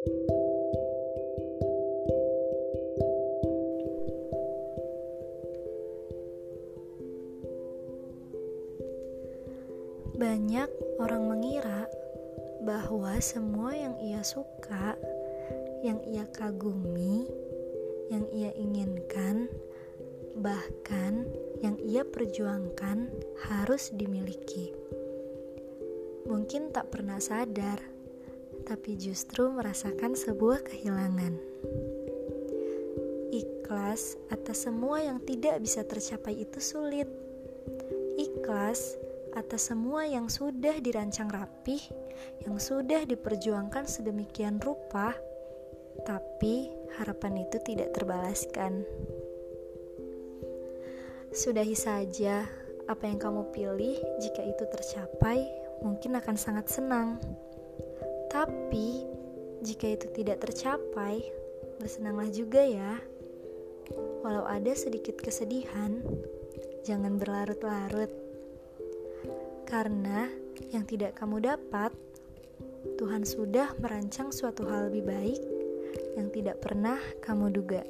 Banyak orang mengira bahwa semua yang ia suka, yang ia kagumi, yang ia inginkan, bahkan yang ia perjuangkan harus dimiliki. Mungkin tak pernah sadar, tapi justru merasakan sebuah kehilangan. Ikhlas atas semua yang tidak bisa tercapai itu sulit. Ikhlas atas semua yang sudah dirancang rapih, yang sudah diperjuangkan sedemikian rupa, tapi harapan itu tidak terbalaskan. Sudahi saja apa yang kamu pilih, jika itu tercapai, mungkin akan sangat senang. Tapi, jika itu tidak tercapai, bersenanglah juga ya. Walau ada sedikit kesedihan, jangan berlarut-larut karena yang tidak kamu dapat, Tuhan sudah merancang suatu hal lebih baik yang tidak pernah kamu duga.